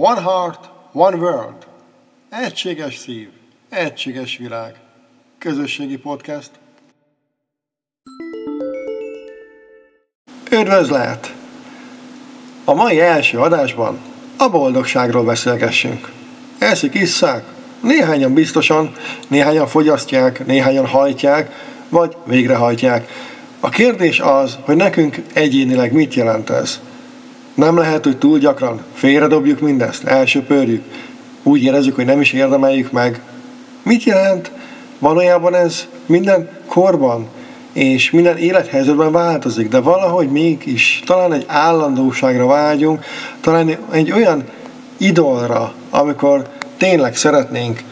One heart, one world. Egységes szív, egységes világ. Közösségi podcast. Üdvözlet! A mai első adásban a boldogságról beszélgessünk. Eszik, isszák, néhányan biztosan, néhányan fogyasztják, néhányan hajtják, vagy végrehajtják. A kérdés az, hogy nekünk egyénileg mit jelent ez. Nem lehet, hogy túl gyakran félredobjuk mindezt, elsöpörjük, úgy érezzük, hogy nem is érdemeljük meg. Mit jelent? Valójában ez minden korban és minden élethelyzetben változik, de valahogy mégis talán egy állandóságra vágyunk, talán egy olyan idolra, amikor tényleg szeretnénk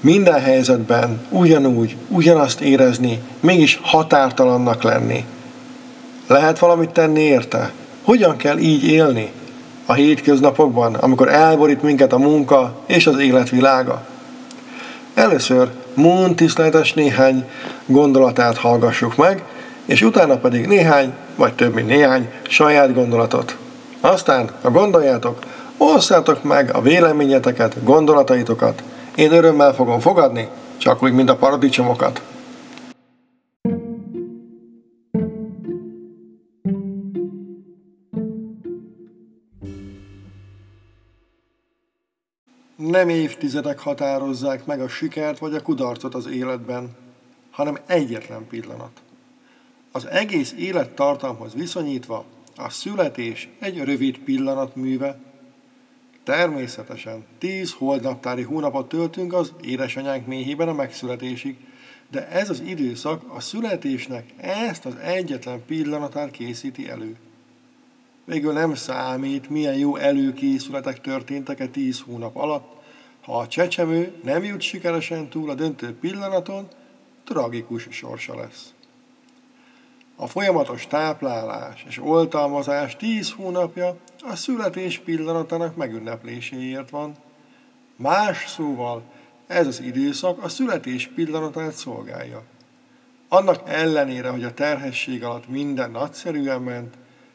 minden helyzetben ugyanúgy, ugyanazt érezni, mégis határtalannak lenni. Lehet valamit tenni érte? Hogyan kell így élni a hétköznapokban, amikor elborít minket a munka és az életvilága? Először Moon tiszteletes néhány gondolatát hallgassuk meg, és utána pedig néhány, vagy több mint néhány saját gondolatot. Aztán, ha gondoljátok, osszátok meg a véleményeteket, gondolataitokat. Én örömmel fogom fogadni, csak úgy, mint a paradicsomokat. Nem évtizedek határozzák meg a sikert vagy a kudarcot az életben, hanem egyetlen pillanat. Az egész élettartamhoz viszonyítva a születés egy rövid pillanat műve, Természetesen, tíz holdnaptári hónapot töltünk az édesanyánk méhében a megszületésig, de ez az időszak a születésnek ezt az egyetlen pillanatát készíti elő. Végül nem számít, milyen jó előkészületek történtek e tíz hónap alatt, ha a csecsemő nem jut sikeresen túl a döntő pillanaton, tragikus sorsa lesz. A folyamatos táplálás és oltalmazás tíz hónapja a születés pillanatának megünnepléséért van. Más szóval, ez az időszak a születés pillanatát szolgálja. Annak ellenére, hogy a terhesség alatt minden nagyszerűen ment,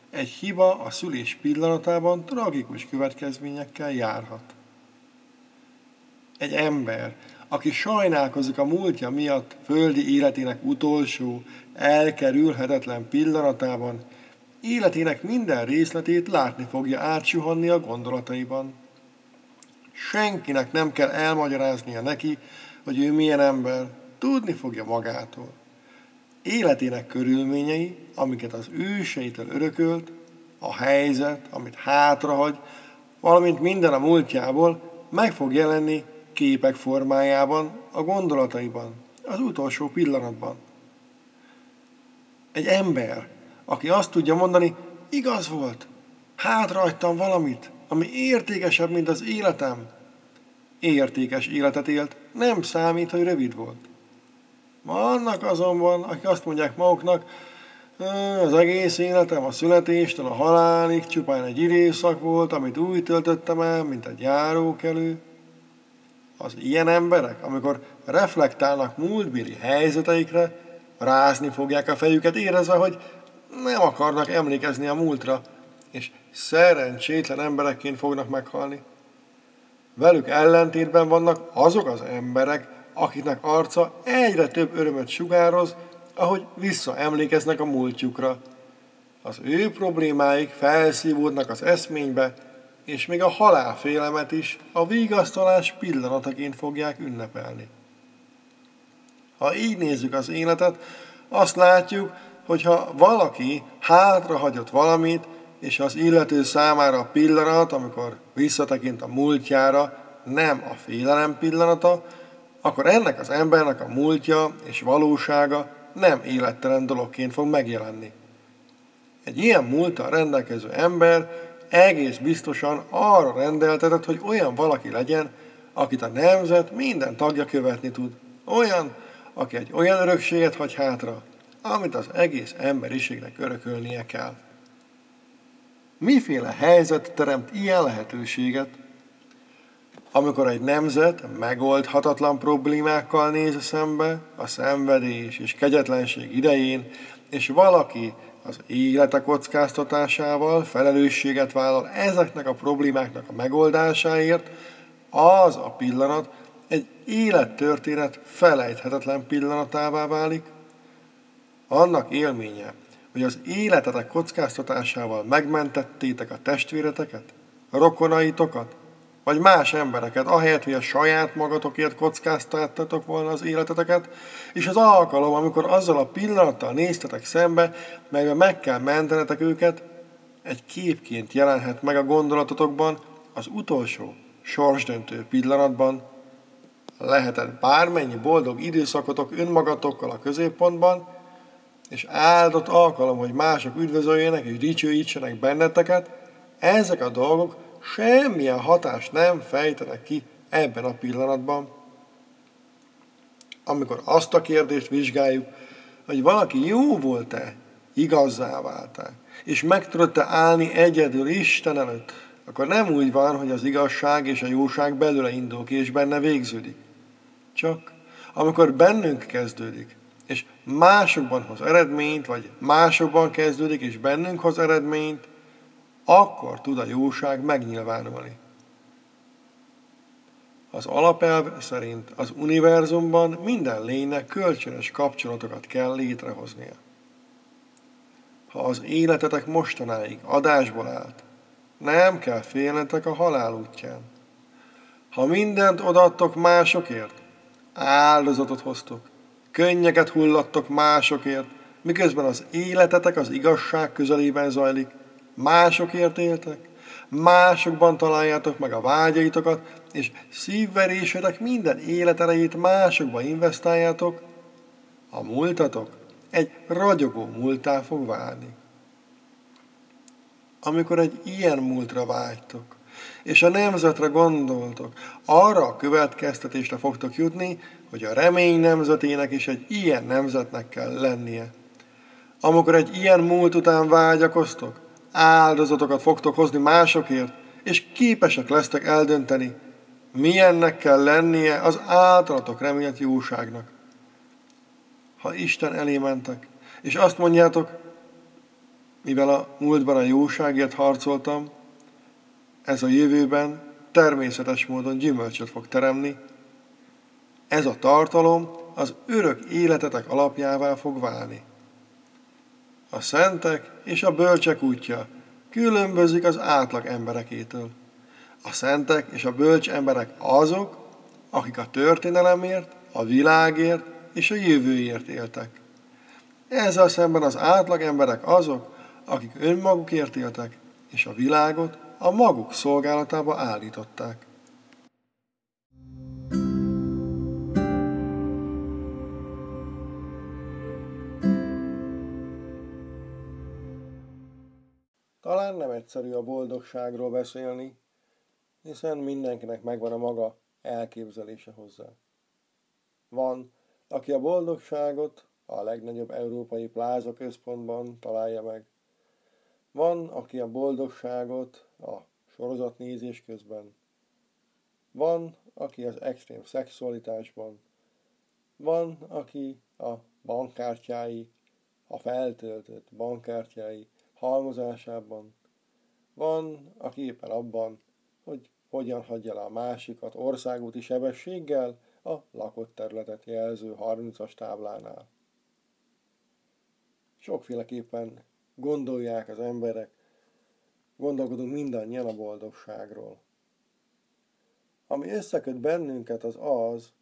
egy hiba a szülés pillanatában tragikus következményekkel járhat. Egy ember, aki sajnálkozik a múltja miatt földi életének utolsó, elkerülhetetlen pillanatában, életének minden részletét látni fogja átsuhanni a gondolataiban. Senkinek nem kell elmagyaráznia neki, hogy ő milyen ember, tudni fogja magától. Életének körülményei, amiket az őseitől örökölt, a helyzet, amit hátrahagy, valamint minden a múltjából meg fog jelenni képek formájában, a gondolataiban, az utolsó pillanatban. Egy ember, aki azt tudja mondani, igaz volt, hátrahagytam valamit, ami értékesebb, mint az életem. Értékes életet élt, nem számít, hogy rövid volt. Vannak azonban, akik azt mondják maguknak, az egész életem a születéstől a halálig csupán egy időszak volt, amit úgy töltöttem el, mint egy járókelő. Az ilyen emberek, amikor reflektálnak múltbéli helyzeteikre, rázni fogják a fejüket, érezve, hogy nem akarnak emlékezni a múltra, és szerencsétlen emberekként fognak meghalni. Velük ellentétben vannak azok az emberek, akiknek arca egyre több örömöt sugároz, ahogy visszaemlékeznek a múltjukra. Az ő problémáik felszívódnak az eszménybe, és még a halálfélemet is a vigasztalás pillanataként fogják ünnepelni. Ha így nézzük az életet, azt látjuk, hogyha valaki hátrahagyott valamit, és az illető számára a pillanat, amikor visszatekint a múltjára, nem a félelem pillanata, akkor ennek az embernek a múltja és valósága nem élettelen dologként fog megjelenni. Egy ilyen múltal rendelkező ember egész biztosan arra rendeltetett, hogy olyan valaki legyen, akit a nemzet minden tagja követni tud. Olyan, aki egy olyan örökséget hagy hátra, amit az egész emberiségnek örökölnie kell. Miféle helyzet teremt ilyen lehetőséget, amikor egy nemzet megoldhatatlan problémákkal néz szembe a szenvedés és kegyetlenség idején, és valaki az élete kockáztatásával felelősséget vállal ezeknek a problémáknak a megoldásáért, az a pillanat egy élettörténet felejthetetlen pillanatává válik. Annak élménye, hogy az életetek kockáztatásával megmentettétek a testvéreteket, a rokonaitokat, vagy más embereket, ahelyett, hogy a saját magatokért kockáztattatok volna az életeteket, és az alkalom, amikor azzal a pillanattal néztetek szembe, melyben meg kell mentenetek őket, egy képként jelenhet meg a gondolatotokban az utolsó, sorsdöntő pillanatban, lehetett bármennyi boldog időszakotok önmagatokkal a középpontban, és áldott alkalom, hogy mások üdvözöljenek és dicsőítsenek benneteket, ezek a dolgok semmilyen hatást nem fejtenek ki ebben a pillanatban. Amikor azt a kérdést vizsgáljuk, hogy valaki jó volt-e, igazzá vált-e, és meg tudott-e állni egyedül Isten előtt, akkor nem úgy van, hogy az igazság és a jóság belőle indul ki, és benne végződik. Csak amikor bennünk kezdődik, és másokban hoz eredményt, vagy másokban kezdődik, és bennünk hoz eredményt, akkor tud a jóság megnyilvánulni. Az alapelv szerint az univerzumban minden lénynek kölcsönös kapcsolatokat kell létrehoznia. Ha az életetek mostanáig adásból állt, nem kell félnetek a halál útján. Ha mindent odaadtok másokért, áldozatot hoztok, könnyeket hullattok másokért, miközben az életetek az igazság közelében zajlik, másokért éltek, másokban találjátok meg a vágyaitokat, és szívverésedek minden életerejét másokba investáljátok, a múltatok egy ragyogó múltá fog válni. Amikor egy ilyen múltra vágytok, és a nemzetre gondoltok, arra a következtetésre fogtok jutni, hogy a remény nemzetének is egy ilyen nemzetnek kell lennie. Amikor egy ilyen múlt után vágyakoztok, áldozatokat fogtok hozni másokért, és képesek lesztek eldönteni, milyennek kell lennie az általatok remélt jóságnak. Ha Isten elé mentek, és azt mondjátok, mivel a múltban a jóságért harcoltam, ez a jövőben természetes módon gyümölcsöt fog teremni. Ez a tartalom az örök életetek alapjává fog válni. A szentek és a bölcsek útja különbözik az átlag emberekétől. A szentek és a bölcs emberek azok, akik a történelemért, a világért és a jövőért éltek. Ezzel szemben az átlag emberek azok, akik önmagukért éltek, és a világot a maguk szolgálatába állították. Talán nem egyszerű a boldogságról beszélni, hiszen mindenkinek megvan a maga elképzelése hozzá. Van, aki a boldogságot a legnagyobb európai pláza központban találja meg. Van, aki a boldogságot a sorozatnézés közben. Van, aki az extrém szexualitásban. Van, aki a bankkártyái, a feltöltött bankkártyái halmozásában. Van, aki éppen abban, hogy hogyan hagyja le a másikat országúti sebességgel a lakott területet jelző 30-as táblánál. Sokféleképpen gondolják az emberek, gondolkodunk mindannyian a boldogságról. Ami összeköt bennünket az az,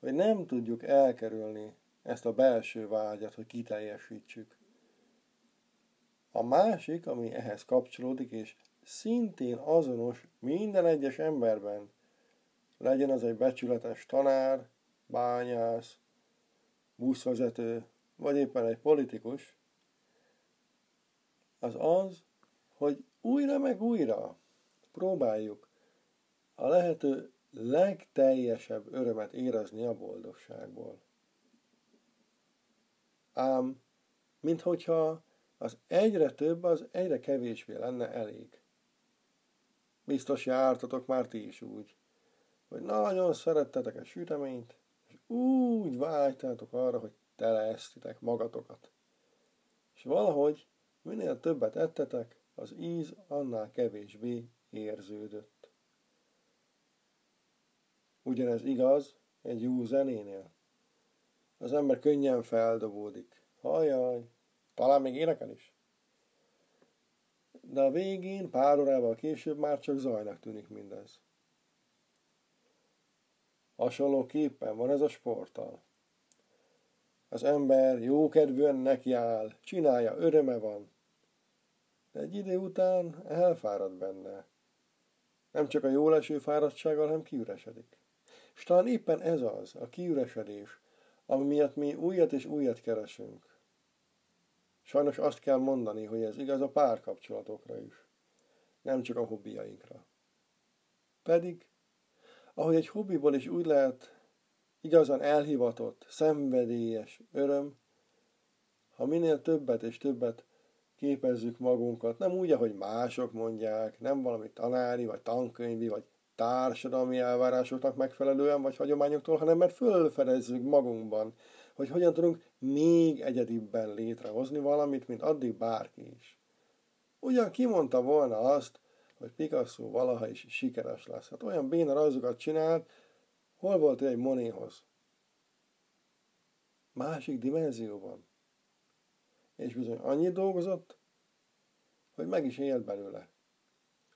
hogy nem tudjuk elkerülni ezt a belső vágyat, hogy kiteljesítsük. A másik, ami ehhez kapcsolódik, és szintén azonos minden egyes emberben, legyen az egy becsületes tanár, bányász, buszvezető, vagy éppen egy politikus, az az, hogy újra meg újra próbáljuk a lehető legteljesebb örömet érezni a boldogságból. Ám, minthogyha az egyre több, az egyre kevésbé lenne elég. Biztos jártatok már ti is úgy, hogy nagyon szerettetek a süteményt, és úgy vágytátok arra, hogy teleesztitek magatokat. És valahogy minél többet ettetek, az íz annál kevésbé érződött. Ugyanez igaz egy jó zenénél. Az ember könnyen feldobódik. Hajjaj, talán még énekel is. De a végén, pár órával később már csak zajnak tűnik mindez. Hasonlóképpen van ez a sporttal. Az ember jókedvűen nekiáll, csinálja, öröme van, de egy idő után elfárad benne. Nem csak a jól eső fáradtsággal, hanem kiüresedik. És talán éppen ez az, a kiüresedés, ami miatt mi újat és újat keresünk. Sajnos azt kell mondani, hogy ez igaz a párkapcsolatokra is, nem csak a hobbiainkra. Pedig, ahogy egy hobbiból is úgy lehet igazán elhivatott, szenvedélyes öröm, ha minél többet és többet képezzük magunkat, nem úgy, ahogy mások mondják, nem valami tanári, vagy tankönyvi, vagy társadalmi elvárásoknak megfelelően, vagy hagyományoktól, hanem mert fölfedezzük magunkban, hogy hogyan tudunk még egyedibben létrehozni valamit, mint addig bárki is. Ugyan kimondta volna azt, hogy Picasso valaha is sikeres lesz. Hát olyan béna rajzokat csinált, hol volt egy Monéhoz? Másik dimenzióban. És bizony annyit dolgozott, hogy meg is élt belőle.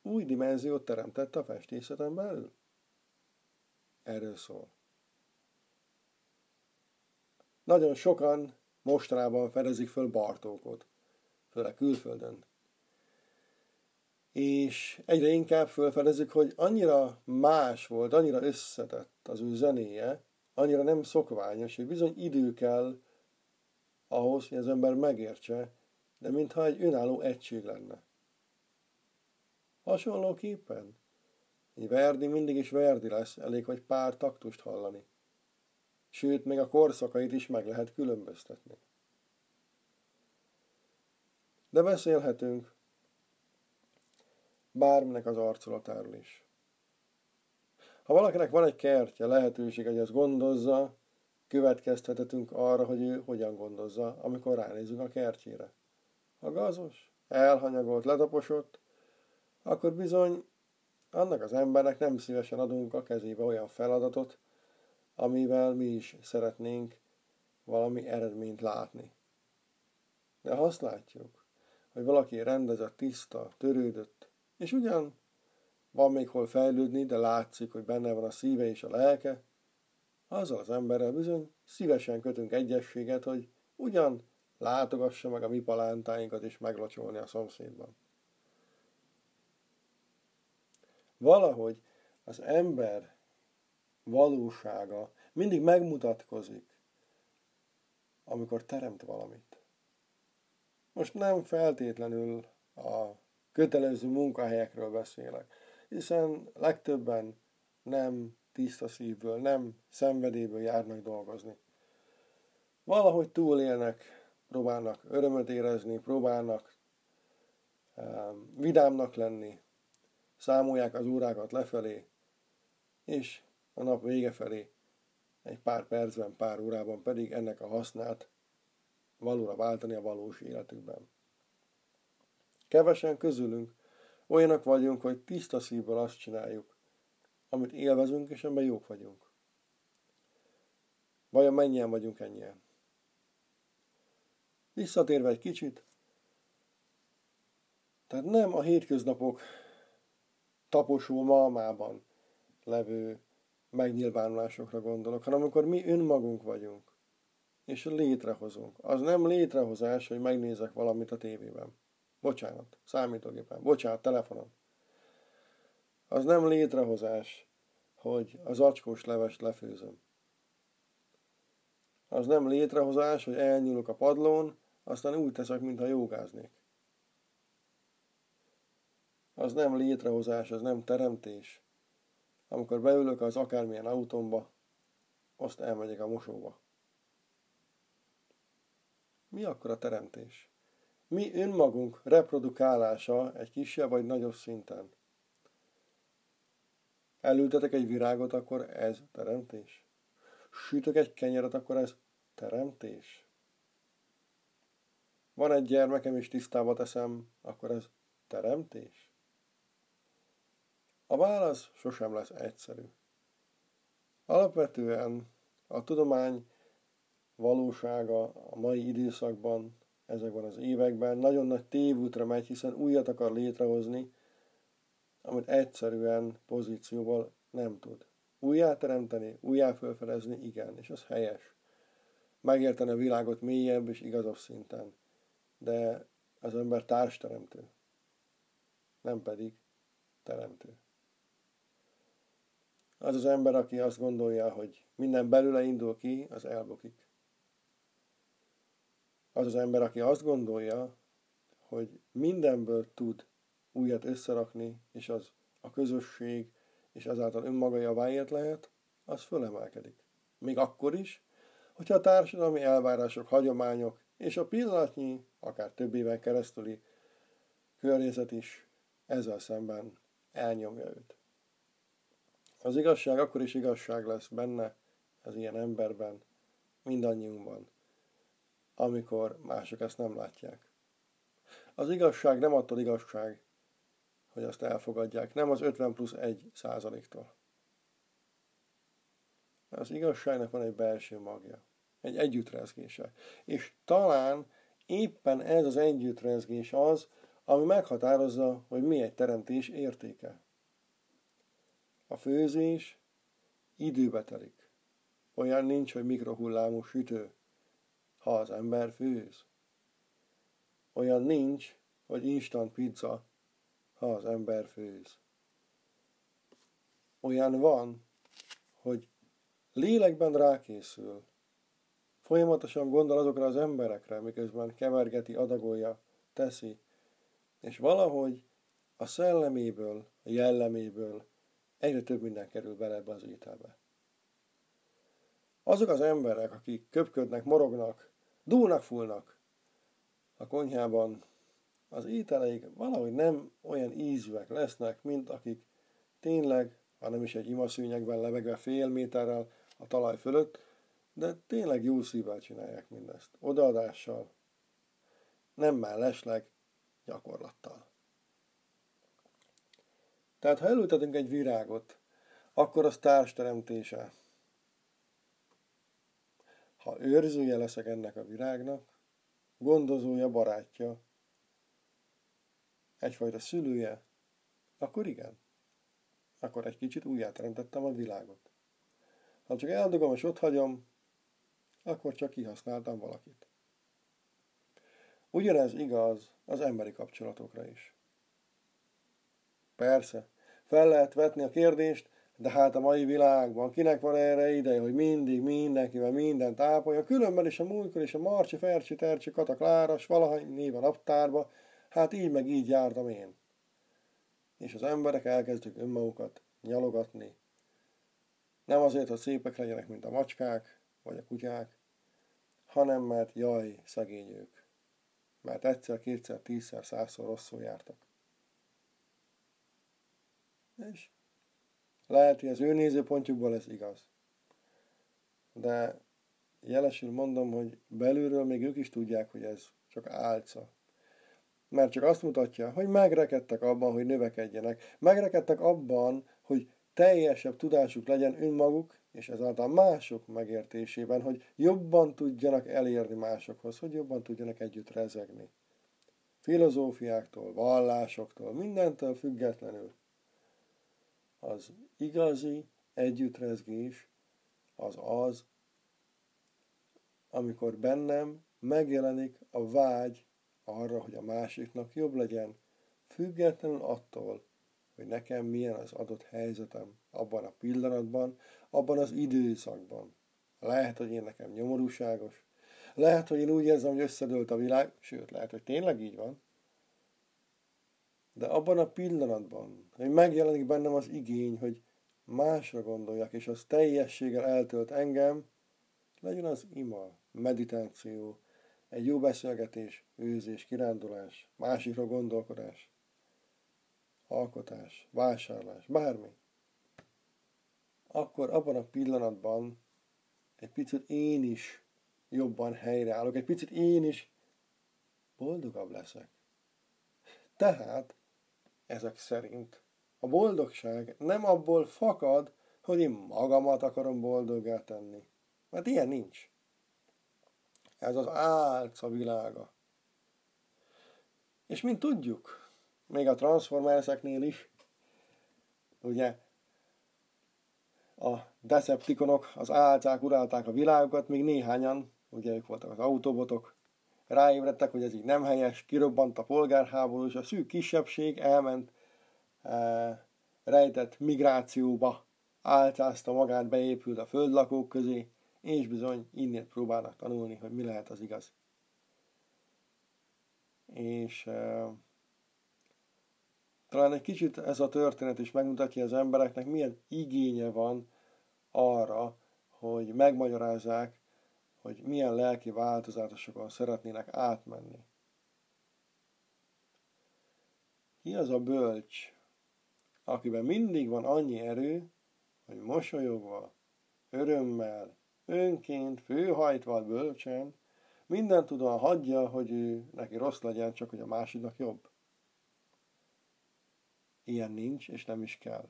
Új dimenziót teremtett a festészeten belül. Erről szól. Nagyon sokan mostanában fedezik föl Bartókot, főleg külföldön. És egyre inkább fölfedezik, hogy annyira más volt, annyira összetett az ő zenéje, annyira nem szokványos, hogy bizony idő kell ahhoz, hogy az ember megértse, de mintha egy önálló egység lenne. Hasonlóképpen, egy Verdi mindig is Verdi lesz, elég, hogy pár taktust hallani sőt, még a korszakait is meg lehet különböztetni. De beszélhetünk bárminek az arculatáról is. Ha valakinek van egy kertje, lehetőség, hogy ezt gondozza, következtethetünk arra, hogy ő hogyan gondozza, amikor ránézünk a kertjére. Ha gazos, elhanyagolt, letaposott, akkor bizony annak az embernek nem szívesen adunk a kezébe olyan feladatot, amivel mi is szeretnénk valami eredményt látni. De ha azt látjuk, hogy valaki rendezett, tiszta, törődött, és ugyan van még hol fejlődni, de látszik, hogy benne van a szíve és a lelke, azzal az emberrel bizony szívesen kötünk egyességet, hogy ugyan látogassa meg a mi palántáinkat és meglocsolni a szomszédban. Valahogy az ember valósága mindig megmutatkozik, amikor teremt valamit. Most nem feltétlenül a kötelező munkahelyekről beszélek, hiszen legtöbben nem tiszta szívből, nem szenvedélyből járnak dolgozni. Valahogy túlélnek, próbálnak örömöt érezni, próbálnak um, vidámnak lenni, számolják az órákat lefelé, és a nap vége felé, egy pár percben, pár órában pedig ennek a hasznát valóra váltani a valós életükben. Kevesen közülünk olyanok vagyunk, hogy tiszta szívből azt csináljuk, amit élvezünk, és ebben jók vagyunk. Vajon mennyien vagyunk ennyien? Visszatérve egy kicsit, tehát nem a hétköznapok taposó malmában levő megnyilvánulásokra gondolok, hanem amikor mi önmagunk vagyunk, és létrehozunk. Az nem létrehozás, hogy megnézek valamit a tévében. Bocsánat, számítógépen. Bocsánat, telefonon. Az nem létrehozás, hogy az acskós levest lefőzöm. Az nem létrehozás, hogy elnyúlok a padlón, aztán úgy teszek, mintha jogáznék. Az nem létrehozás, az nem teremtés, amikor beülök az akármilyen autómba, azt elmegyek a mosóba. Mi akkor a teremtés? Mi önmagunk reprodukálása egy kisebb vagy nagyobb szinten? Elültetek egy virágot, akkor ez teremtés? Sütök egy kenyeret, akkor ez teremtés? van egy gyermekem és tisztába teszem, akkor ez teremtés? A válasz sosem lesz egyszerű. Alapvetően a tudomány valósága a mai időszakban, ezekben az években nagyon nagy tévútra megy, hiszen újat akar létrehozni, amit egyszerűen pozícióval nem tud. Újjáteremteni, újjá felfedezni, igen, és az helyes. Megérteni a világot mélyebb és igazabb szinten. De az ember társteremtő, nem pedig teremtő. Az az ember, aki azt gondolja, hogy minden belőle indul ki, az elbukik. Az az ember, aki azt gondolja, hogy mindenből tud újat összerakni, és az a közösség, és ezáltal önmaga javáért lehet, az fölemelkedik. Még akkor is, hogyha a társadalmi elvárások, hagyományok és a pillanatnyi, akár több éven keresztüli környezet is ezzel szemben elnyomja őt. Az igazság akkor is igazság lesz benne, az ilyen emberben, mindannyiunkban, amikor mások ezt nem látják. Az igazság nem attól igazság, hogy azt elfogadják, nem az 50 plusz 1 százaléktól. Az igazságnak van egy belső magja, egy együttrezgése. És talán éppen ez az együttrezgés az, ami meghatározza, hogy mi egy teremtés értéke. A főzés időbe telik. Olyan nincs, hogy mikrohullámú sütő, ha az ember főz. Olyan nincs, hogy instant pizza, ha az ember főz. Olyan van, hogy lélekben rákészül, folyamatosan gondol azokra az emberekre, miközben kevergeti, adagolja, teszi, és valahogy a szelleméből, a jelleméből egyre több minden kerül bele ebbe az ételbe. Azok az emberek, akik köpködnek, morognak, dúlnak, fullnak a konyhában, az ételeik valahogy nem olyan ízűek lesznek, mint akik tényleg, ha nem is egy imaszűnyegben levegve fél méterrel a talaj fölött, de tényleg jó szívvel csinálják mindezt. Odaadással, nem mellesleg, gyakorlattal. Tehát ha elültetünk egy virágot, akkor az társteremtése. Ha őrzője leszek ennek a virágnak, gondozója, barátja, egyfajta szülője, akkor igen. Akkor egy kicsit újjáteremtettem a világot. Ha csak eldugom és ott hagyom, akkor csak kihasználtam valakit. Ugyanez igaz az emberi kapcsolatokra is. Persze, fel lehet vetni a kérdést, de hát a mai világban kinek van erre ideje, hogy mindig mindenkivel mindent ápolja, különben is a múltkor is a Marcsi, Fercsi, Tercsi, Kata, Kláras, valahány név a naptárba, hát így meg így jártam én. És az emberek elkezdik önmagukat nyalogatni. Nem azért, hogy szépek legyenek, mint a macskák, vagy a kutyák, hanem mert jaj, szegény ők. Mert egyszer, kétszer, tízszer, százszor rosszul jártak. És lehet, hogy az ő nézőpontjukból ez igaz. De jelesül mondom, hogy belülről még ők is tudják, hogy ez csak álca. Mert csak azt mutatja, hogy megrekedtek abban, hogy növekedjenek. Megrekedtek abban, hogy teljesebb tudásuk legyen önmaguk, és ezáltal mások megértésében, hogy jobban tudjanak elérni másokhoz, hogy jobban tudjanak együtt rezegni. Filozófiáktól, vallásoktól, mindentől függetlenül az igazi együttrezgés az az, amikor bennem megjelenik a vágy arra, hogy a másiknak jobb legyen, függetlenül attól, hogy nekem milyen az adott helyzetem abban a pillanatban, abban az időszakban. Lehet, hogy én nekem nyomorúságos, lehet, hogy én úgy érzem, hogy összedőlt a világ, sőt, lehet, hogy tényleg így van, de abban a pillanatban, hogy megjelenik bennem az igény, hogy másra gondoljak, és az teljességgel eltölt engem, legyen az ima, meditáció, egy jó beszélgetés, őzés, kirándulás, másikra gondolkodás, alkotás, vásárlás, bármi. Akkor abban a pillanatban egy picit én is jobban helyreállok, egy picit én is boldogabb leszek. Tehát, ezek szerint, a boldogság nem abból fakad, hogy én magamat akarom boldoggá tenni. Mert ilyen nincs. Ez az álca világa. És mint tudjuk, még a Transformerseknél is, ugye a Decepticonok, az álcák urálták a világokat, még néhányan, ugye ők voltak az autobotok, ráébredtek, hogy ez így nem helyes, kirobbant a polgárháború, és a szűk kisebbség elment e, rejtett migrációba, álcázta magát, beépült a földlakók közé, és bizony innét próbálnak tanulni, hogy mi lehet az igaz. És e, talán egy kicsit ez a történet is megmutatja az embereknek, milyen igénye van arra, hogy megmagyarázzák, hogy milyen lelki változatosokon szeretnének átmenni. Ki az a bölcs, akiben mindig van annyi erő, hogy mosolyogva, örömmel, önként, főhajtva bölcsen, minden tudóan hagyja, hogy ő neki rossz legyen, csak hogy a másiknak jobb. Ilyen nincs, és nem is kell.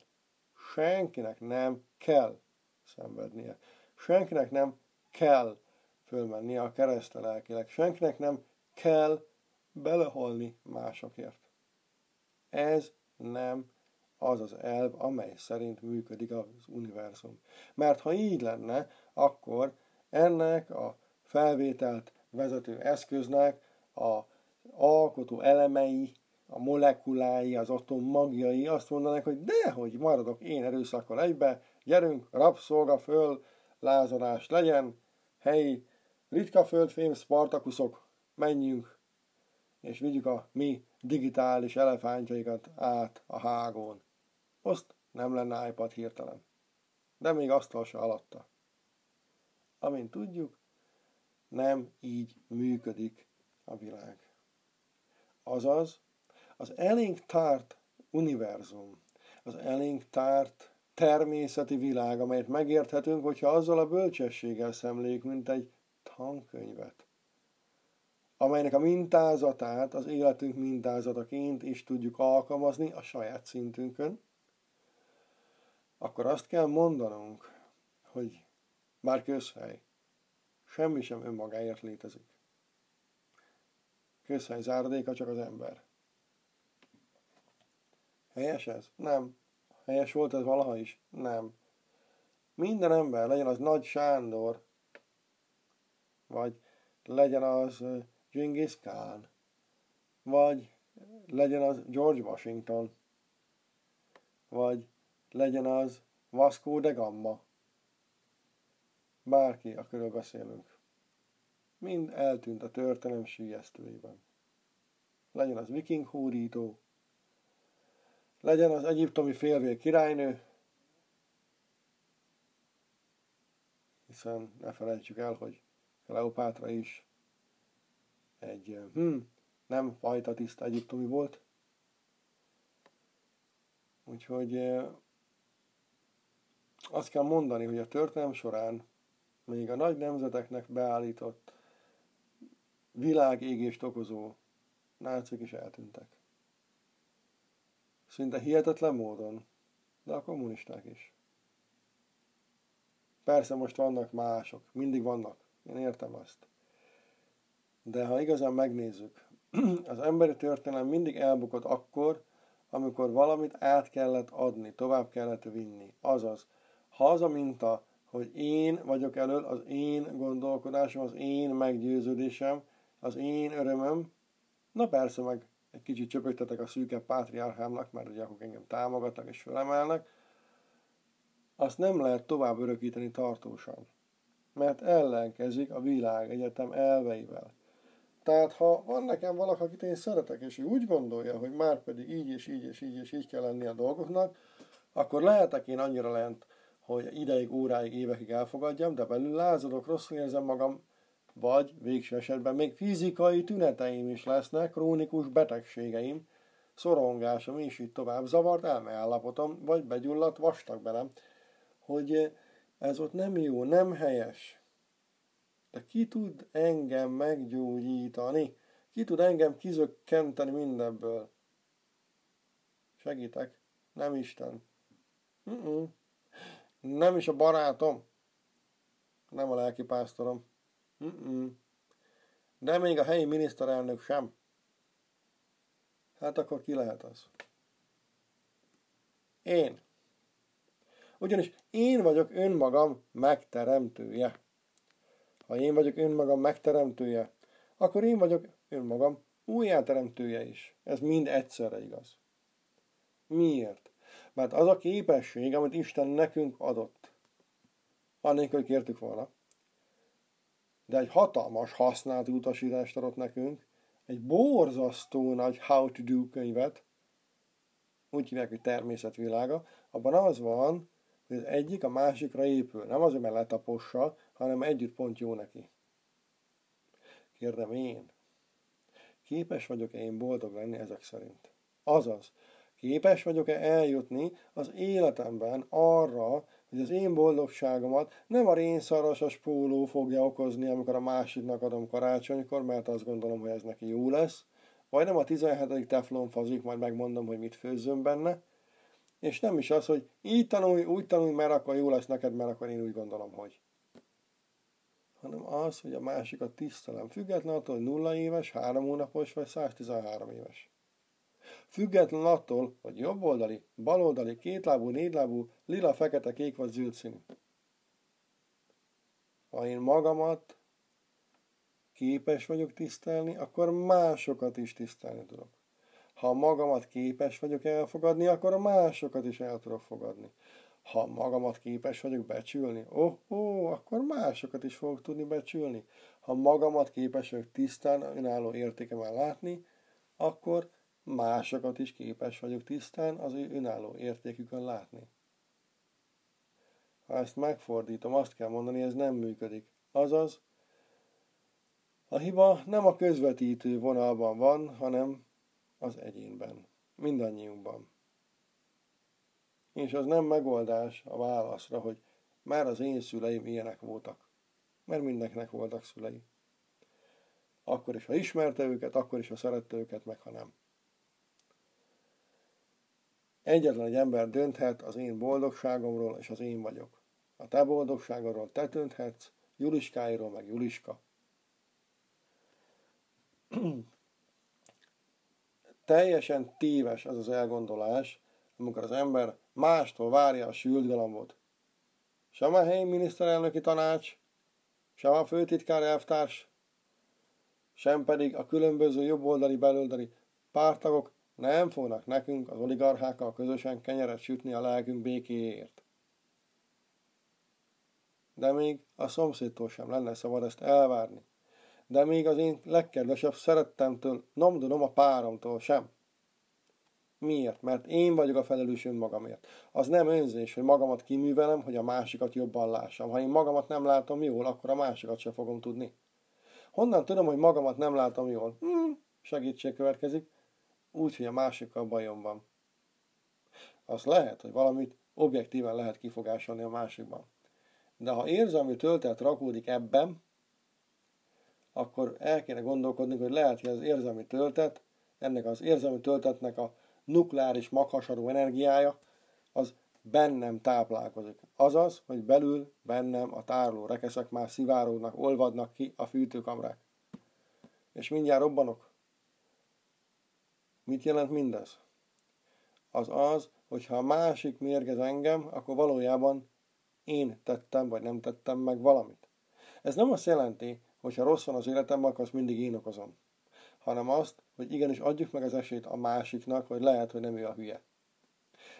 Senkinek nem kell szenvednie. Senkinek nem kell fölmennie a keresztre lelkileg. Senkinek nem kell beleholni másokért. Ez nem az az elv, amely szerint működik az univerzum. Mert ha így lenne, akkor ennek a felvételt vezető eszköznek a alkotó elemei a molekulái, az atom magjai azt mondanak, hogy de, hogy maradok én erőszakkal egybe, gyerünk, rabszolga föl, lázadás legyen, helyi, ritka földfém, spartakuszok, menjünk, és vigyük a mi digitális elefántjaikat át a hágón. Azt nem lenne iPad hirtelen. De még asztal se alatta. Amint tudjuk, nem így működik a világ. Azaz, az elénk tárt univerzum, az elénk tárt természeti világ, amelyet megérthetünk, hogyha azzal a bölcsességgel szemléljük, mint egy tankönyvet, amelynek a mintázatát az életünk mintázataként is tudjuk alkalmazni a saját szintünkön, akkor azt kell mondanunk, hogy már közhely, semmi sem önmagáért létezik. Közhely záradéka csak az ember. Helyes ez? Nem. Helyes volt ez valaha is? Nem. Minden ember, legyen az Nagy Sándor, vagy legyen az Genghis Khan, vagy legyen az George Washington, vagy legyen az Vasco de Gama. Bárki, akiről beszélünk. Mind eltűnt a történelem síjesztőjében. Legyen az viking hódító, legyen az egyiptomi félvél királynő, hiszen ne felejtsük el, hogy Kleopátra is egy hm, nem fajta tiszta egyiptomi volt. Úgyhogy azt kell mondani, hogy a történelem során még a nagy nemzeteknek beállított világégést okozó nácik is eltűntek. Szinte hihetetlen módon, de a kommunisták is. Persze most vannak mások, mindig vannak, én értem azt. De ha igazán megnézzük, az emberi történelem mindig elbukott akkor, amikor valamit át kellett adni, tovább kellett vinni. Azaz, ha az a minta, hogy én vagyok elől, az én gondolkodásom, az én meggyőződésem, az én örömöm, na persze meg egy kicsit csöpögtetek a szűke pátriárhámnak, mert ugye akkor engem támogatnak és fölemelnek, azt nem lehet tovább örökíteni tartósan, mert ellenkezik a világ egyetem elveivel. Tehát ha van nekem valaki, akit én szeretek, és ő úgy gondolja, hogy már pedig így és így és így és így kell lenni a dolgoknak, akkor lehetek én annyira lent, hogy ideig, óráig, évekig elfogadjam, de belül lázadok, rosszul érzem magam, vagy végső esetben még fizikai tüneteim is lesznek, krónikus betegségeim, szorongásom is így tovább, zavart elmeállapotom, vagy begyulladt vastag belem, hogy ez ott nem jó, nem helyes. De ki tud engem meggyógyítani? Ki tud engem kizökkenteni mindebből? Segítek. Nem Isten. Mm-mm. Nem is a barátom. Nem a lelkipásztorom. Mm-mm. De még a helyi miniszterelnök sem. Hát akkor ki lehet az? Én. Ugyanis én vagyok önmagam megteremtője. Ha én vagyok önmagam megteremtője, akkor én vagyok önmagam újjáteremtője is. Ez mind egyszerre igaz. Miért? Mert az a képesség, amit Isten nekünk adott, annélkül, hogy kértük volna, de egy hatalmas használati utasítást adott nekünk, egy borzasztó nagy How to Do könyvet, úgy hívják, hogy természetvilága, abban az van, hogy az egyik a másikra épül. Nem azért, mert letapossa, hanem együtt pont jó neki. Kérdem én, képes vagyok-e én boldog lenni ezek szerint? Azaz, képes vagyok-e eljutni az életemben arra, hogy az én boldogságomat nem a rénszarasos póló fogja okozni, amikor a másiknak adom karácsonykor, mert azt gondolom, hogy ez neki jó lesz, vagy nem a 17. teflon fazik, majd megmondom, hogy mit főzzön benne, és nem is az, hogy így tanulj, úgy tanulj, mert akkor jó lesz neked, mert akkor én úgy gondolom, hogy. Hanem az, hogy a másikat tisztelem, független attól, hogy nulla éves, három hónapos vagy 113 éves. Független attól, hogy jobboldali, baloldali, kétlábú, négylábú, lila, fekete, kék vagy zöld színű. Ha én magamat képes vagyok tisztelni, akkor másokat is tisztelni tudok. Ha magamat képes vagyok elfogadni, akkor a másokat is el tudok fogadni. Ha magamat képes vagyok becsülni, ó, oh, oh, akkor másokat is fogok tudni becsülni. Ha magamat képes vagyok tisztán, önálló értékemen látni, akkor másokat is képes vagyok tisztán az ő önálló értékükön látni. Ha ezt megfordítom, azt kell mondani, ez nem működik. Azaz, a hiba nem a közvetítő vonalban van, hanem az egyénben, mindannyiunkban. És az nem megoldás a válaszra, hogy már az én szüleim ilyenek voltak, mert mindenkinek voltak szülei. Akkor is, ha ismerte őket, akkor is, ha szerette őket, meg ha nem. Egyetlen egy ember dönthet az én boldogságomról, és az én vagyok. A te boldogságodról te dönthetsz, Juliskáiról meg Juliska. Teljesen téves az az elgondolás, amikor az ember mástól várja a sült galambot. Sem a helyi miniszterelnöki tanács, sem a főtitkár elvtárs, sem pedig a különböző jobboldali, belöldali pártagok nem fognak nekünk az oligarchákkal közösen kenyeret sütni a lelkünk békéért. De még a szomszédtól sem lenne szabad ezt elvárni de még az én legkedvesebb szerettemtől, nem tudom a páromtól sem. Miért? Mert én vagyok a felelős önmagamért. Az nem önzés, hogy magamat kiművelem, hogy a másikat jobban lássam. Ha én magamat nem látom jól, akkor a másikat sem fogom tudni. Honnan tudom, hogy magamat nem látom jól? Hmm, segítség következik. Úgy, hogy a másikkal bajom van. Az lehet, hogy valamit objektíven lehet kifogásolni a másikban. De ha érzelmi töltet rakódik ebben, akkor el kéne gondolkodni, hogy lehet, hogy az érzelmi töltet, ennek az érzelmi töltetnek a nukleáris maghasarú energiája, az bennem táplálkozik. Azaz, hogy belül bennem a tároló rekeszek már szivárognak, olvadnak ki a fűtőkamrák. És mindjárt robbanok. Mit jelent mindez? Az az, hogy ha a másik mérgez engem, akkor valójában én tettem, vagy nem tettem meg valamit. Ez nem azt jelenti, hogyha rossz van az életemben, akkor azt mindig én okozom. Hanem azt, hogy igenis adjuk meg az esélyt a másiknak, hogy lehet, hogy nem ő a hülye.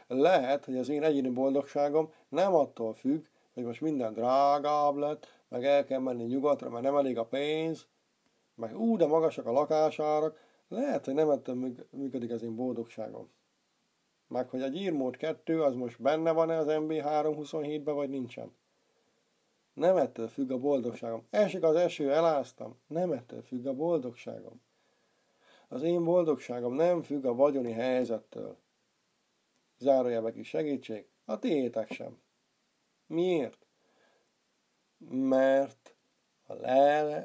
Lehet, hogy az én egyéni boldogságom nem attól függ, hogy most minden drágább lett, meg el kell menni nyugatra, mert nem elég a pénz, meg ú, de magasak a lakásárak, lehet, hogy nem ettől működik az én boldogságom. Meg hogy a gyírmód 2 az most benne van-e az MB327-ben, vagy nincsen. Nem ettől függ a boldogságom. Esik az eső, eláztam. Nem ettől függ a boldogságom. Az én boldogságom nem függ a vagyoni helyzettől. Zárójelbe is segítség, a tiétek sem. Miért? Mert a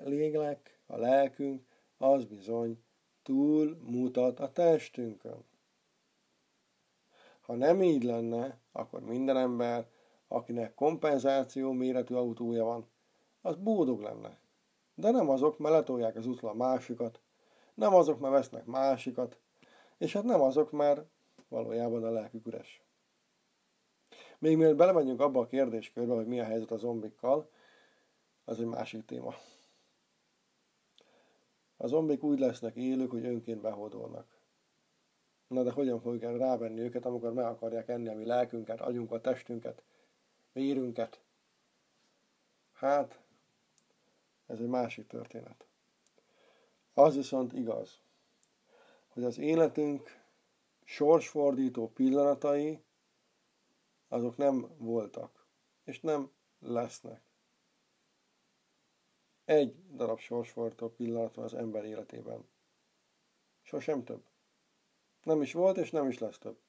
lélek, a lelkünk az bizony túl mutat a testünkön. Ha nem így lenne, akkor minden ember, akinek kompenzáció méretű autója van, az boldog lenne. De nem azok, mert letolják az útról a másikat, nem azok, mert vesznek másikat, és hát nem azok, mert valójában a lelkük üres. Még mielőtt belemegyünk abba a kérdéskörbe, hogy mi a helyzet a zombikkal, az egy másik téma. A zombik úgy lesznek élők, hogy önként behódolnak. Na de hogyan fogjuk rávenni őket, amikor meg akarják enni a mi lelkünket, agyunkat, testünket, vérünket? Hát, ez egy másik történet. Az viszont igaz, hogy az életünk sorsfordító pillanatai, azok nem voltak, és nem lesznek. Egy darab sorsfordító pillanat van az ember életében. Sosem több. Nem is volt, és nem is lesz több.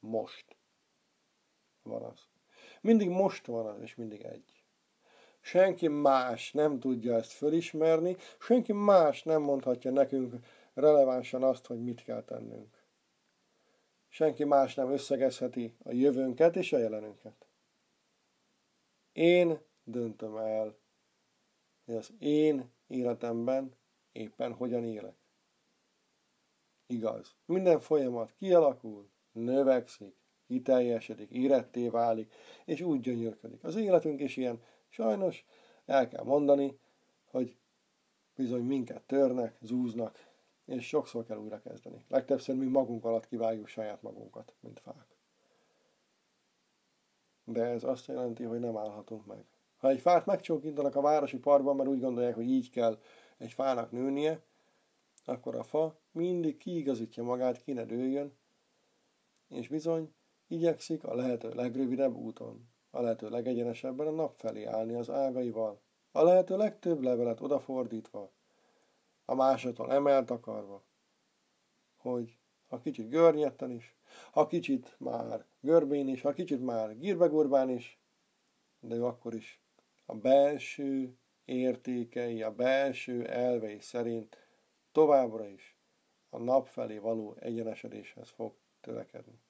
Most van az. Mindig most van az, és mindig egy. Senki más nem tudja ezt fölismerni, senki más nem mondhatja nekünk relevánsan azt, hogy mit kell tennünk. Senki más nem összegezheti a jövőnket és a jelenünket. Én döntöm el, hogy az én életemben éppen hogyan élek. Igaz. Minden folyamat kialakul, növekszik, kiteljesedik, éretté válik, és úgy gyönyörködik. Az életünk is ilyen. Sajnos el kell mondani, hogy bizony minket törnek, zúznak, és sokszor kell újra kezdeni. Legtöbbször mi magunk alatt kivágjuk saját magunkat, mint fák. De ez azt jelenti, hogy nem állhatunk meg. Ha egy fát megcsókintanak a városi parkban, mert úgy gondolják, hogy így kell egy fának nőnie, akkor a fa mindig kiigazítja magát, ki ne dőljön, és bizony igyekszik a lehető legrövidebb úton, a lehető legegyenesebben a nap felé állni az ágaival, a lehető legtöbb levelet odafordítva, a másodtól emelt akarva, hogy ha kicsit görnyetten is, ha kicsit már görbén is, ha kicsit már gírbegurbán is, de ő akkor is a belső értékei, a belső elvei szerint továbbra is a nap felé való egyenesedéshez fog törekedni.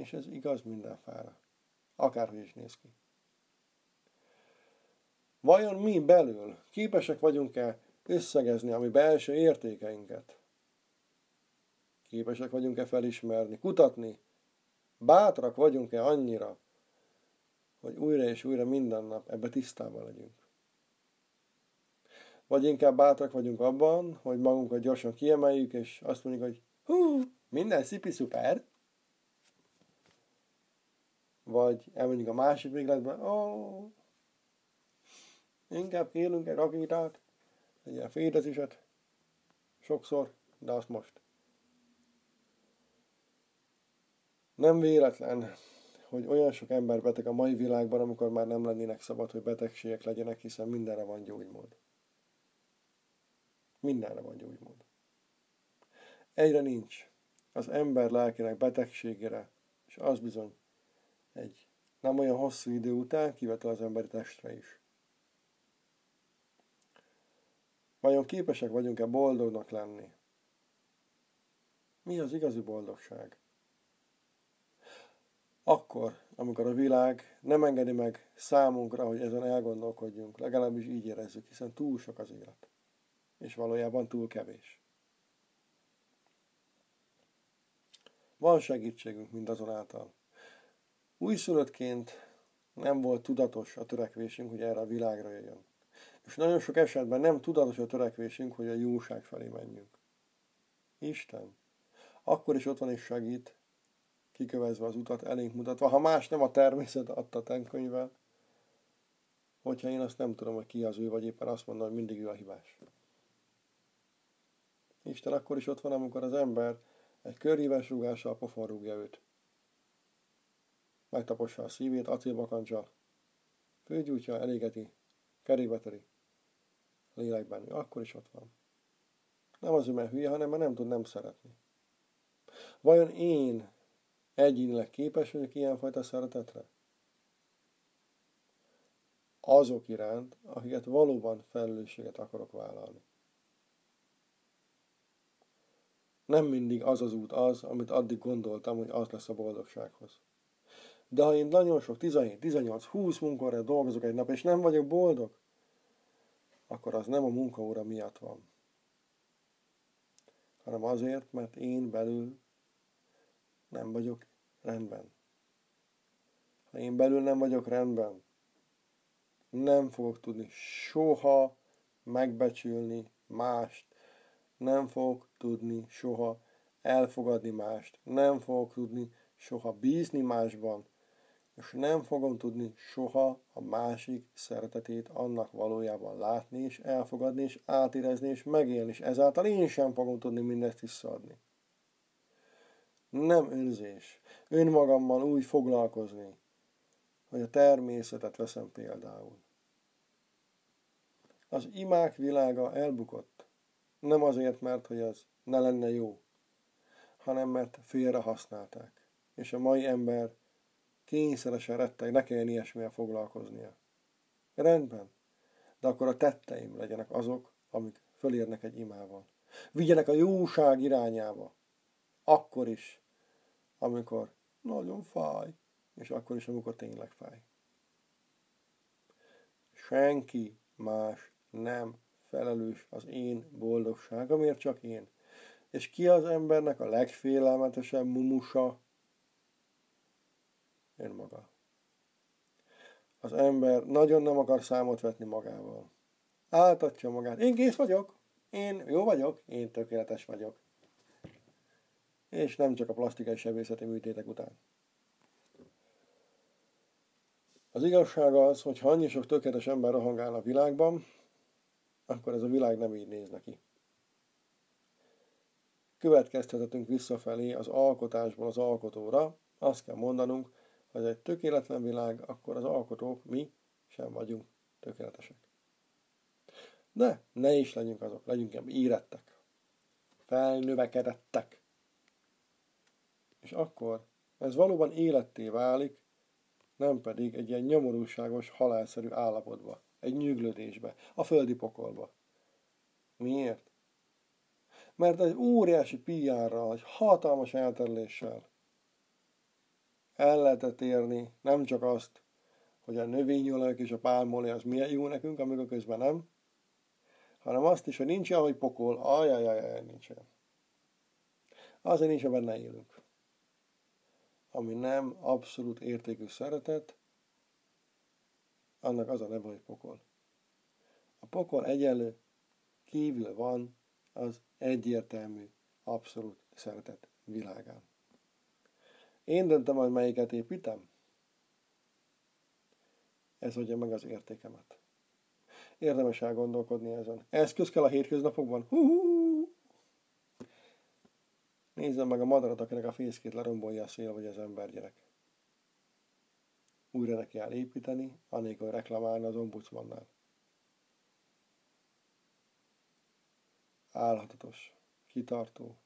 És ez igaz minden fára, akárhogy is néz ki. Vajon mi belül képesek vagyunk-e összegezni a mi belső értékeinket? Képesek vagyunk-e felismerni, kutatni? Bátrak vagyunk-e annyira, hogy újra és újra minden nap ebbe tisztában legyünk? Vagy inkább bátrak vagyunk abban, hogy magunkat gyorsan kiemeljük, és azt mondjuk, hogy hú, minden szipi szuper. Vagy elmondjuk a másik végletben, ó, inkább kérünk egy rakétát, egy ilyen fétezéset, sokszor, de azt most. Nem véletlen, hogy olyan sok ember beteg a mai világban, amikor már nem lennének szabad, hogy betegségek legyenek, hiszen mindenre van gyógymód. Mindenre van gyógymód. Egyre nincs. Az ember lelkének betegségére, és az bizony egy nem olyan hosszú idő után kivetel az emberi testre is. Vajon képesek vagyunk-e boldognak lenni? Mi az igazi boldogság? Akkor, amikor a világ nem engedi meg számunkra, hogy ezen elgondolkodjunk, legalábbis így érezzük, hiszen túl sok az élet és valójában túl kevés. Van segítségünk mindazonáltal. Újszülöttként nem volt tudatos a törekvésünk, hogy erre a világra jöjjön. És nagyon sok esetben nem tudatos a törekvésünk, hogy a jóság felé menjünk. Isten akkor is ott van és segít, kikövezve az utat, elénk mutatva, ha más nem a természet adta tenkönyvvel, hogyha én azt nem tudom, hogy ki az ő, vagy éppen azt mondom, hogy mindig ő a hibás. Isten akkor is ott van, amikor az ember egy körhívás rúgással pofon rúgja őt. Megtapossa a szívét acélbakancsal, főgyújtja, elégeti, kerékbeteri. Lélekben ő akkor is ott van. Nem az, mert hülye, hanem mert nem tud nem szeretni. Vajon én egyénileg képes vagyok ilyenfajta szeretetre? azok iránt, akiket valóban felelősséget akarok vállalni. Nem mindig az az út az, amit addig gondoltam, hogy az lesz a boldogsághoz. De ha én nagyon sok 17, 18, 20 munkaórát dolgozok egy nap, és nem vagyok boldog, akkor az nem a munkaóra miatt van, hanem azért, mert én belül nem vagyok rendben. Ha én belül nem vagyok rendben, nem fogok tudni soha megbecsülni mást, nem fogok tudni soha elfogadni mást, nem fogok tudni soha bízni másban, és nem fogom tudni soha a másik szeretetét annak valójában látni, és elfogadni, és átérezni, és megélni, és ezáltal én sem fogom tudni mindezt visszaadni. Nem önzés. Önmagammal úgy foglalkozni, hogy a természetet veszem például. Az imák világa elbukott. Nem azért, mert hogy ez ne lenne jó, hanem mert félre használták. És a mai ember kényszeresen retteg, ne kelljen ilyesmivel foglalkoznia. Rendben, de akkor a tetteim legyenek azok, amik fölérnek egy imával. Vigyenek a jóság irányába. Akkor is, amikor nagyon fáj, és akkor is, amikor tényleg fáj. Senki más nem felelős az én boldogságamért, csak én. És ki az embernek a legfélelmetesebb mumusa? Önmaga. Az ember nagyon nem akar számot vetni magával. Áltatja magát. Én kész vagyok, én jó vagyok, én tökéletes vagyok. És nem csak a plastikai sebészeti műtétek után. Az igazság az, hogy ha annyi sok tökéletes ember rohangál a világban, akkor ez a világ nem így néz neki. Következtethetünk visszafelé az alkotásból az alkotóra, azt kell mondanunk, ha ez egy tökéletlen világ, akkor az alkotók, mi sem vagyunk tökéletesek. De ne is legyünk azok, legyünk érettek, felnövekedettek. És akkor ez valóban életté válik, nem pedig egy ilyen nyomorúságos, halálszerű állapotba, egy nyüglődésbe, a földi pokolba. Miért? Mert egy óriási PR-ral, egy hatalmas elterüléssel el lehetett érni nem csak azt, hogy a növényolajok és a pálmolaj az milyen jó nekünk, amikor közben nem, hanem azt is, hogy nincs olyan, hogy pokol, ajajajaj, nincs olyan. Azért nincs, hogy benne élünk ami nem abszolút értékű szeretet, annak az a neve, hogy pokol. A pokol egyenlő kívül van az egyértelmű, abszolút szeretet világán. Én döntöm, hogy melyiket építem. Ez adja meg az értékemet. Érdemes elgondolkodni ezen. Eszköz kell a hétköznapokban. Hú-hú! Nézzem meg a madarat, akinek a fészkét lerombolja a szél vagy az embergyerek. Újra neki áll építeni, anélkül reklamálni az ombudsmannál. Álhatatos, kitartó,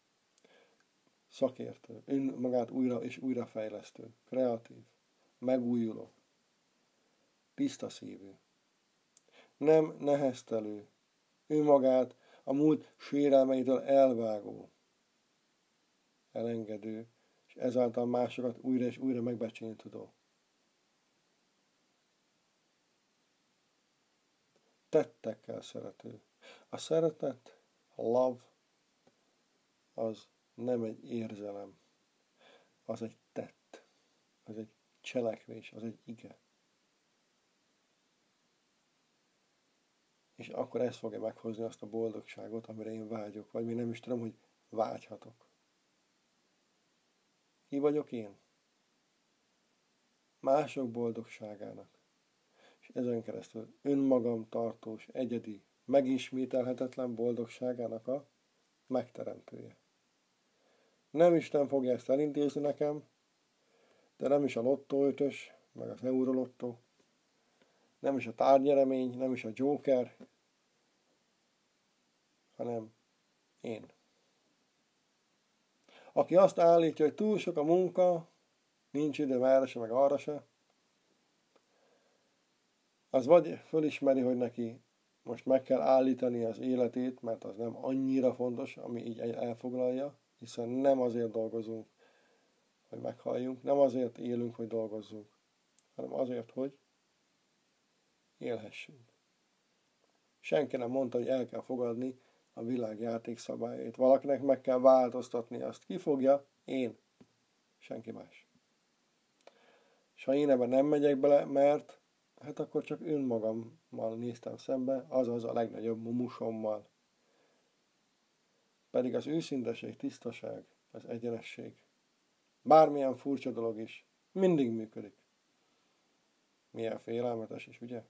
szakértő, önmagát újra és újra fejlesztő, kreatív, megújuló, tiszta szívű, nem neheztelő, önmagát a múlt sérelmeitől elvágó, elengedő, és ezáltal másokat újra és újra megbecsülni tudó. Tettekkel szerető. A szeretet, a love, az nem egy érzelem, az egy tett, az egy cselekvés, az egy ige. És akkor ez fogja meghozni azt a boldogságot, amire én vágyok, vagy még nem is tudom, hogy vágyhatok. Ki vagyok én? Mások boldogságának, és ezen keresztül önmagam tartós, egyedi, megismételhetetlen boldogságának a megteremtője. Nem Isten fogja ezt elintézni nekem, de nem is a lottó meg az eurolottó, nem is a tárnyeremény, nem is a Joker, hanem én. Aki azt állítja, hogy túl sok a munka, nincs idő erre se, meg arra se, az vagy fölismeri, hogy neki most meg kell állítani az életét, mert az nem annyira fontos, ami így elfoglalja, hiszen nem azért dolgozunk, hogy meghalljunk, nem azért élünk, hogy dolgozzunk, hanem azért, hogy élhessünk. Senki nem mondta, hogy el kell fogadni a világ játékszabályait. Valakinek meg kell változtatni azt. Ki fogja? Én. Senki más. És ha én ebben nem megyek bele, mert hát akkor csak önmagammal néztem szembe, azaz a legnagyobb mumusommal. Pedig az őszinteség, tisztaság, az egyenesség, bármilyen furcsa dolog is, mindig működik. Milyen félelmetes is, ugye?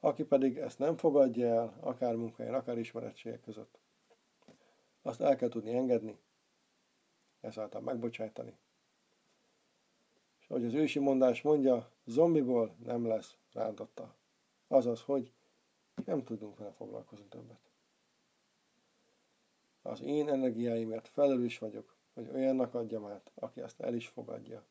Aki pedig ezt nem fogadja el, akár munkahelyen, akár ismerettségek között, azt el kell tudni engedni, ezáltal megbocsájtani. És ahogy az ősi mondás mondja, zombiból nem lesz rántotta. Azaz, hogy nem tudunk vele foglalkozni többet. Az én energiáimért felelős vagyok, hogy olyannak adjam át, aki ezt el is fogadja.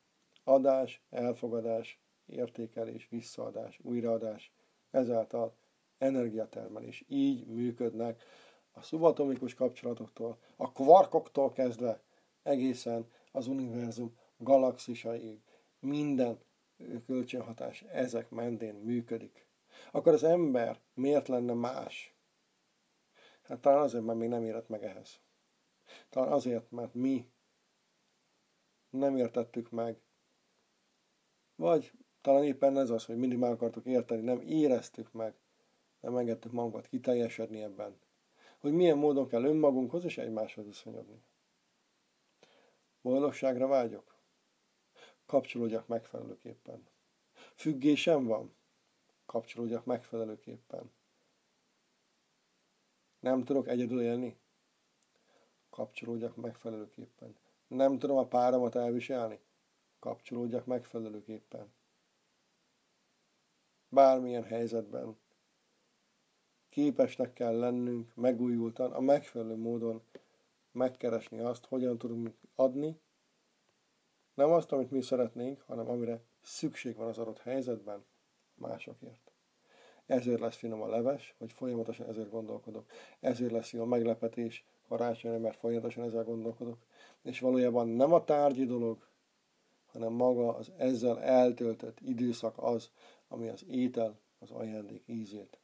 Adás, elfogadás, értékelés, visszaadás, újraadás, ezáltal energiatermelés. Így működnek a szubatomikus kapcsolatoktól, a kvarkoktól kezdve egészen az univerzum galaxisaig. Minden kölcsönhatás ezek mentén működik. Akkor az ember miért lenne más? Hát talán azért, mert még nem érett meg ehhez. Talán azért, mert mi nem értettük meg, vagy talán éppen ez az, hogy mindig meg akartuk érteni, nem éreztük meg, nem engedtük magunkat kiteljesedni ebben. Hogy milyen módon kell önmagunkhoz és egymáshoz viszonyodni. Boldogságra vágyok? Kapcsolódjak megfelelőképpen. Függésem van? Kapcsolódjak megfelelőképpen. Nem tudok egyedül élni? Kapcsolódjak megfelelőképpen. Nem tudom a páramat elviselni? Kapcsolódjak megfelelőképpen bármilyen helyzetben. Képesnek kell lennünk megújultan, a megfelelő módon megkeresni azt, hogyan tudunk adni, nem azt, amit mi szeretnénk, hanem amire szükség van az adott helyzetben másokért. Ezért lesz finom a leves, hogy folyamatosan ezért gondolkodok. Ezért lesz jó a meglepetés karácsonyra, mert folyamatosan ezzel gondolkodok. És valójában nem a tárgyi dolog, hanem maga az ezzel eltöltött időszak az, ami az étel, az ajándék ízét,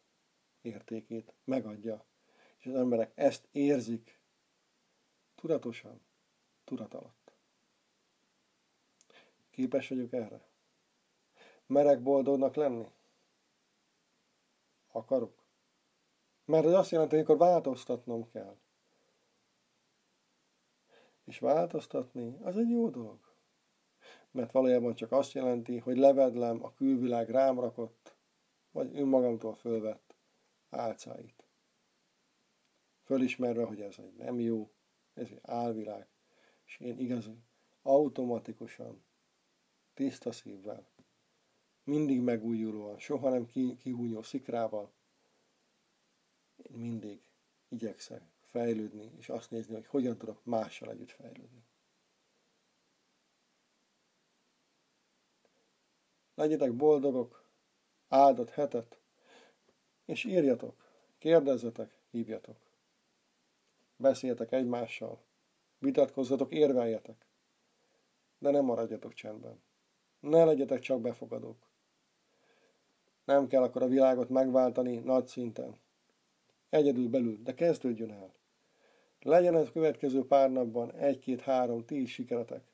értékét megadja. És az emberek ezt érzik tudatosan, tudat alatt. Képes vagyok erre? Merek boldognak lenni? Akarok? Mert ez azt jelenti, hogy akkor változtatnom kell. És változtatni, az egy jó dolog mert valójában csak azt jelenti, hogy levedlem a külvilág rám rakott, vagy önmagamtól fölvett álcáit. Fölismerve, hogy ez egy nem jó, ez egy álvilág, és én igazi, automatikusan, tiszta szívvel, mindig megújulóan, soha nem kihúnyó szikrával, én mindig igyekszek fejlődni, és azt nézni, hogy hogyan tudok mással együtt fejlődni. Legyetek boldogok, áldott hetet, és írjatok, kérdezzetek, hívjatok. Beszéljetek egymással, vitatkozzatok, érveljetek, de nem maradjatok csendben. Ne legyetek csak befogadók. Nem kell akkor a világot megváltani nagy szinten. Egyedül belül, de kezdődjön el. Legyen ez következő pár napban egy, két, három, tíz sikeretek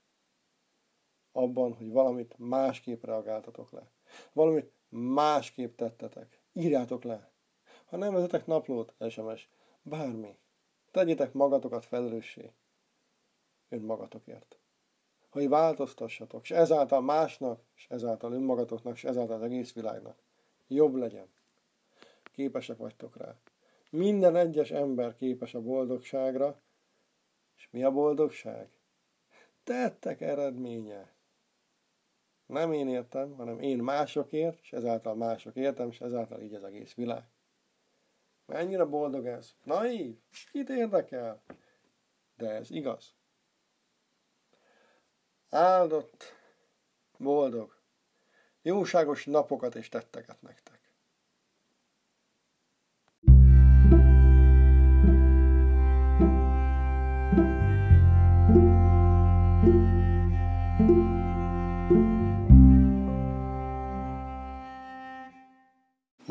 abban, hogy valamit másképp reagáltatok le. Valamit másképp tettetek. Írjátok le. Ha nem vezetek naplót, SMS, bármi. Tegyétek magatokat felelőssé. Önmagatokért. Hogy változtassatok, és ezáltal másnak, és ezáltal önmagatoknak, és ezáltal az egész világnak jobb legyen. Képesek vagytok rá. Minden egyes ember képes a boldogságra, és mi a boldogság? Tettek eredménye. Nem én értem, hanem én másokért, és ezáltal mások értem, és ezáltal így az egész világ. Mennyire boldog ez? Naív? Kit érdekel? De ez igaz. Áldott, boldog, Jóságos napokat és tetteket nektek!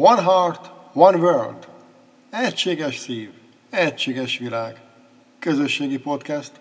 One heart, one world. Egységes szív, egységes világ. Közösségi podcast